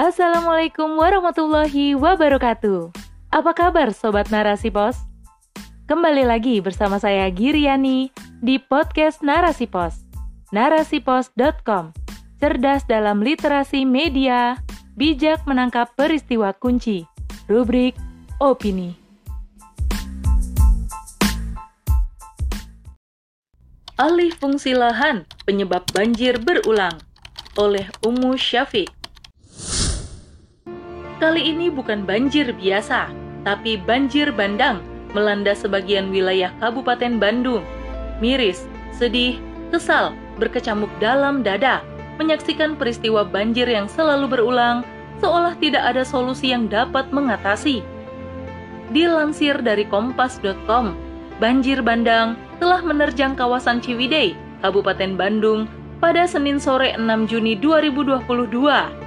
Assalamualaikum warahmatullahi wabarakatuh. Apa kabar Sobat Narasi Pos? Kembali lagi bersama saya Giriani di podcast Narasi Pos. Narasipos.com Cerdas dalam literasi media, bijak menangkap peristiwa kunci. Rubrik Opini. Alih fungsi lahan penyebab banjir berulang oleh Ummu Syafiq. Kali ini bukan banjir biasa, tapi banjir bandang melanda sebagian wilayah Kabupaten Bandung. Miris, sedih, kesal, berkecamuk dalam dada, menyaksikan peristiwa banjir yang selalu berulang, seolah tidak ada solusi yang dapat mengatasi. Dilansir dari kompas.com, banjir bandang telah menerjang kawasan Ciwidey, Kabupaten Bandung pada Senin sore 6 Juni 2022.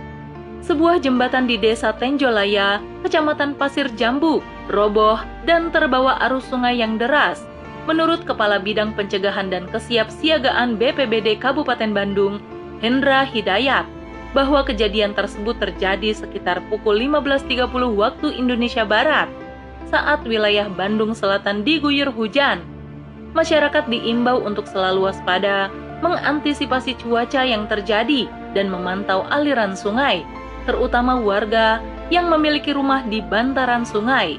Sebuah jembatan di Desa Tenjolaya, Kecamatan Pasir Jambu, roboh dan terbawa arus sungai yang deras. Menurut Kepala Bidang Pencegahan dan Kesiapsiagaan BPBD Kabupaten Bandung, Hendra Hidayat, bahwa kejadian tersebut terjadi sekitar pukul 15.30 waktu Indonesia Barat saat wilayah Bandung Selatan diguyur hujan masyarakat diimbau untuk selalu waspada, mengantisipasi cuaca yang terjadi, dan memantau aliran sungai, terutama warga yang memiliki rumah di bantaran sungai.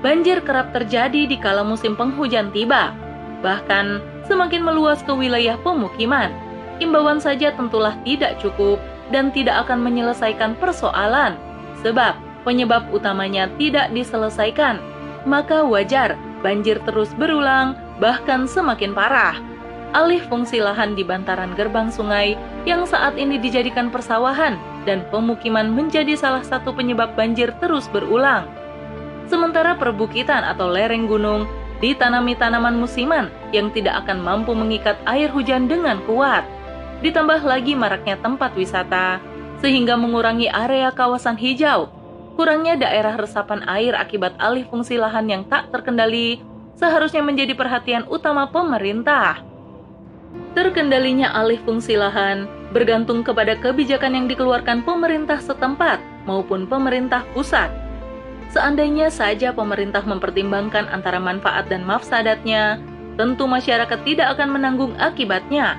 Banjir kerap terjadi di kala musim penghujan tiba, bahkan semakin meluas ke wilayah pemukiman. Imbauan saja tentulah tidak cukup dan tidak akan menyelesaikan persoalan, sebab penyebab utamanya tidak diselesaikan. Maka wajar banjir terus berulang bahkan semakin parah. Alih fungsi lahan di bantaran gerbang sungai yang saat ini dijadikan persawahan dan pemukiman menjadi salah satu penyebab banjir terus berulang. Sementara perbukitan atau lereng gunung ditanami tanaman musiman yang tidak akan mampu mengikat air hujan dengan kuat. Ditambah lagi maraknya tempat wisata, sehingga mengurangi area kawasan hijau. Kurangnya daerah resapan air akibat alih fungsi lahan yang tak terkendali seharusnya menjadi perhatian utama pemerintah. Terkendalinya alih fungsi lahan bergantung kepada kebijakan yang dikeluarkan pemerintah setempat maupun pemerintah pusat. Seandainya saja pemerintah mempertimbangkan antara manfaat dan mafsadatnya, tentu masyarakat tidak akan menanggung akibatnya.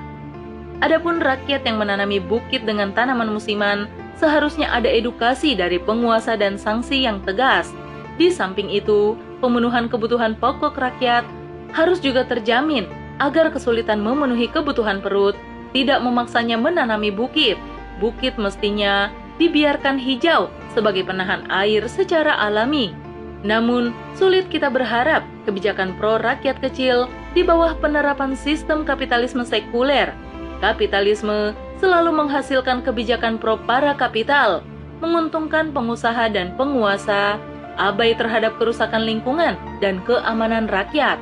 Adapun rakyat yang menanami bukit dengan tanaman musiman, seharusnya ada edukasi dari penguasa dan sanksi yang tegas. Di samping itu, pemenuhan kebutuhan pokok rakyat harus juga terjamin agar kesulitan memenuhi kebutuhan perut tidak memaksanya menanami bukit. Bukit mestinya dibiarkan hijau sebagai penahan air secara alami. Namun, sulit kita berharap kebijakan pro rakyat kecil di bawah penerapan sistem kapitalisme sekuler. Kapitalisme selalu menghasilkan kebijakan pro para kapital, menguntungkan pengusaha dan penguasa, abai terhadap kerusakan lingkungan dan keamanan rakyat,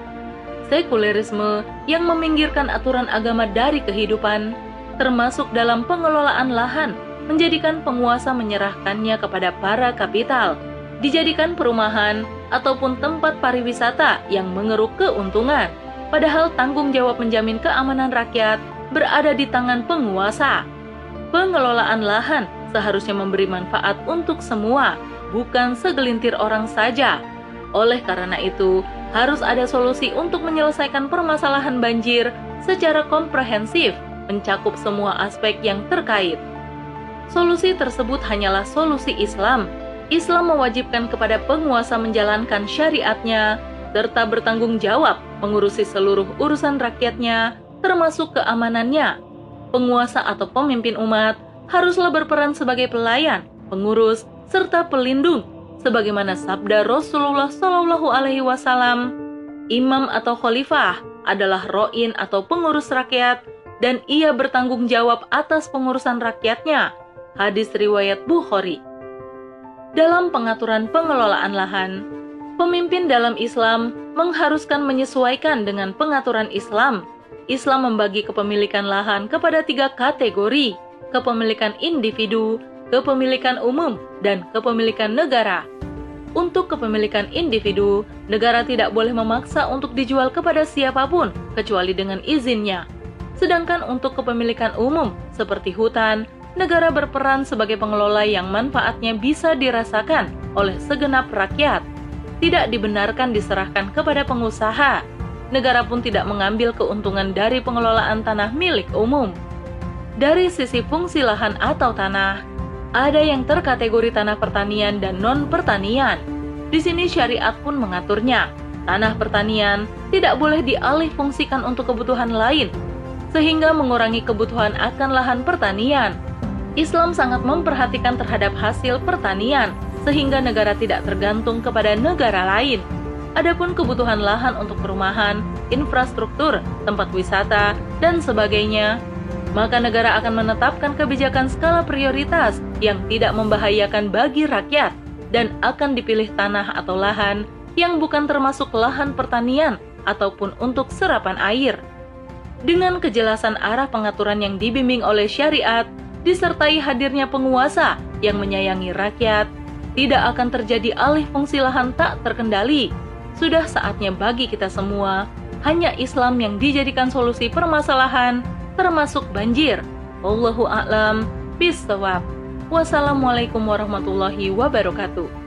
sekulerisme yang meminggirkan aturan agama dari kehidupan, termasuk dalam pengelolaan lahan, menjadikan penguasa menyerahkannya kepada para kapital, dijadikan perumahan ataupun tempat pariwisata yang mengeruk keuntungan, padahal tanggung jawab menjamin keamanan rakyat berada di tangan penguasa. Pengelolaan lahan seharusnya memberi manfaat untuk semua, bukan segelintir orang saja. Oleh karena itu, harus ada solusi untuk menyelesaikan permasalahan banjir secara komprehensif, mencakup semua aspek yang terkait. Solusi tersebut hanyalah solusi Islam. Islam mewajibkan kepada penguasa menjalankan syariatnya, serta bertanggung jawab mengurusi seluruh urusan rakyatnya, termasuk keamanannya. Penguasa atau pemimpin umat haruslah berperan sebagai pelayan, pengurus, serta pelindung sebagaimana sabda Rasulullah Shallallahu alaihi wasallam imam atau khalifah adalah roin atau pengurus rakyat dan ia bertanggung jawab atas pengurusan rakyatnya. Hadis riwayat Bukhari. Dalam pengaturan pengelolaan lahan pemimpin dalam Islam mengharuskan menyesuaikan dengan pengaturan Islam. Islam membagi kepemilikan lahan kepada tiga kategori kepemilikan individu kepemilikan umum, dan kepemilikan negara. Untuk kepemilikan individu, negara tidak boleh memaksa untuk dijual kepada siapa pun kecuali dengan izinnya. Sedangkan untuk kepemilikan umum seperti hutan, negara berperan sebagai pengelola yang manfaatnya bisa dirasakan oleh segenap rakyat. Tidak dibenarkan diserahkan kepada pengusaha. Negara pun tidak mengambil keuntungan dari pengelolaan tanah milik umum. Dari sisi fungsi lahan atau tanah, ada yang terkategori tanah pertanian dan non-pertanian. Di sini syariat pun mengaturnya. Tanah pertanian tidak boleh dialih fungsikan untuk kebutuhan lain, sehingga mengurangi kebutuhan akan lahan pertanian. Islam sangat memperhatikan terhadap hasil pertanian, sehingga negara tidak tergantung kepada negara lain. Adapun kebutuhan lahan untuk perumahan, infrastruktur, tempat wisata, dan sebagainya, maka negara akan menetapkan kebijakan skala prioritas yang tidak membahayakan bagi rakyat dan akan dipilih tanah atau lahan yang bukan termasuk lahan pertanian ataupun untuk serapan air. Dengan kejelasan arah pengaturan yang dibimbing oleh syariat, disertai hadirnya penguasa yang menyayangi rakyat, tidak akan terjadi alih fungsi lahan tak terkendali. Sudah saatnya bagi kita semua, hanya Islam yang dijadikan solusi permasalahan, termasuk banjir. Wallahu a'lam bishawab. Wassalamualaikum warahmatullahi wabarakatuh.